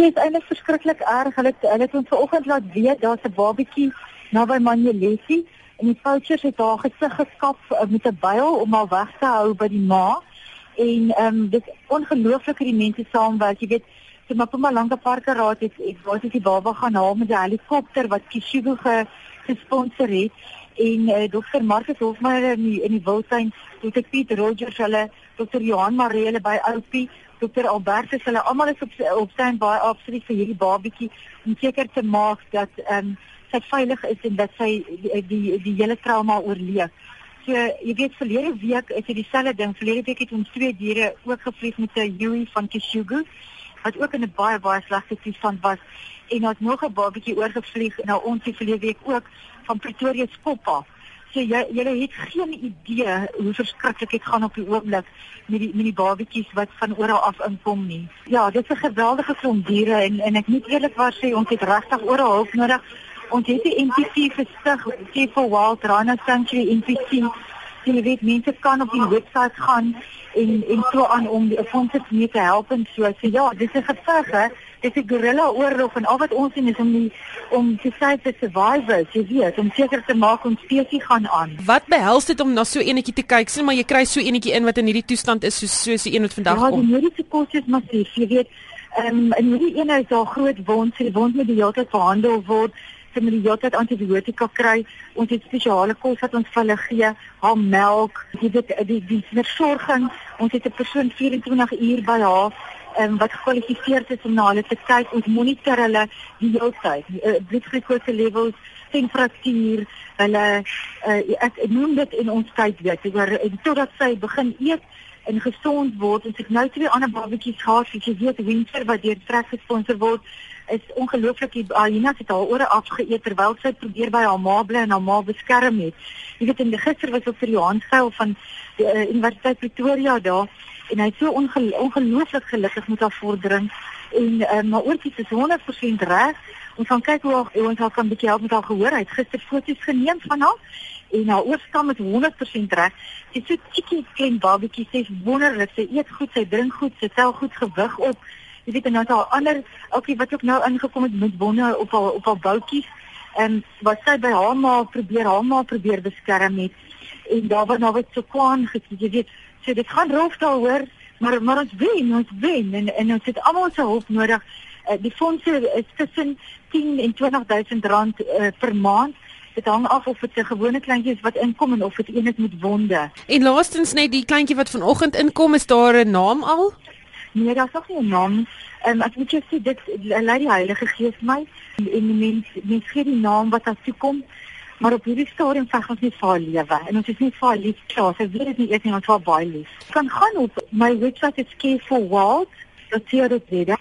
dit is eintlik verskriklik erg. Hulle hulle het ons vanoggend laat weet daar's 'n babatjie naby Manjelesi en die poachers het haar gesig geskap uh, met 'n byl om haar weg te hou by die ma. En ehm um, dit ongelooflik hoe die mense saamwerk. Jy weet, so maar kom maar lank 'n parke raad het wou dit die baba gaan haal met 'n helikopter wat Kishugo ge, gesponsor het en uh, dokter Marcus Hofmeyer in die, in die Wildtuin, dokter Piet Rogers hulle, dokter Johan Maree hulle by Oupie dokter Albertus hulle almal is op op sy baie absoluut vir hierdie babatjie om seker te maak dat ehm um, sy veilig is en dat sy die die, die hele trauma oorleef. So jy weet verlede week is dit dieselfde ding. Verlede week het ons twee diere ook gevlieg met 'n Yui van Kishugu wat ook in 'n baie baie slegte toestand was en ons nog 'n babatjie oorgevlieg na ons die verlede week ook van Pretoria Skop af. So jy julle het geen idee hoe verskriklik dit gaan op die oomblik met die met die babatjies wat van oral af inkom nie. Ja, dit is 'n geweldige klomp diere en en ek moet eerlikwaar sê ons het regtig oral hulp nodig. Ons het die NPC gestig, sê vir Wild Rhino Sanctuary NPC. Jy weet mense kan op die webwerf gaan en en so aan om die fondse te help en so. So ja, dis 'n geveg hè dis 'n gorilla oorlog en al wat ons sien is om die om te sê vir survivors, jy weet, om seker te maak ons spesies gaan aan. Wat behels dit om na so enetjie te kyk? Sien maar jy kry so enetjie in wat in hierdie toestand is soos soos die een wat vandag ja, kom. Ja, die mediese kos is massief, jy weet. Ehm um, en hierdie een is daar groot wond, sy wond met die hele tyd verhandel word sy moet die hele tyd antibiotika kry. Ons het spesiale kos wat ons vir hulle gee, haar melk, jy weet die die versorging. Ons het 'n persoon 24 uur by haar um, wat gekwalifiseer is om na hulle te kyk. Ons monitor hulle die hele tyd. Uh, bloedglukose levels, temperatuur, hulle uh, ek noem dit in ons tyd weet oor en totdat sy begin eet en gesond word. Ons het nou twee ander babatjies gehad, jy weet Winter wat deur Trek gesponsor word is ongelooflik die Alina het haar ore afgeëet terwyl sy probeer by haar ma bly en haar ma beskerm het. Jy weet die gister was ook vir Johan Skuil van die uh, Universiteit Pretoria daar en hy het so onge ongelooflik gelukkig met haar vordering en uh, maar oortjie is 100% reg. Ons gaan kyk hoe hoe ons haar kan bietjie help met haar gehoor. Hy het gister foto's geneem van haar en haar oorstam is 100% reg. Sy so tikkie klein babatjie sê wonderlik. Sy eet goed sy drink goed sy tel goed gewig op jy weet en nou haar ander ouetjie wat ook nou ingekom het met wonde op haar op haar boutjies en wat sy by haar ma probeer haar ma probeer beskerm het en daar was nou wat so kwaan gesê jy weet So dit gaan rof daaroor, maar maar ons wen, ons wen en en ons het almal se hulp nodig. Uh, die fondse is tussen 10 en 20000 rand uh, per maand. Dit hang af of dit 'n gewone kleintjie is wat inkom en of dit een is met wonde. En laastens net die kleintjie wat vanoggend inkom, is daar 'n naam al? Nee, daar's nog nie 'n naam. Ehm um, ek moet jou sê dit lei die Heilige Gees my en die mens mens gee die naam wat daar toe kom maar op hierdie stadium veg ons nie vir lewe. En ons is nie vir lief klaar so weet dit nie eers nie ons was baie lief. Kan gaan op my webwerf is careforworld.co.za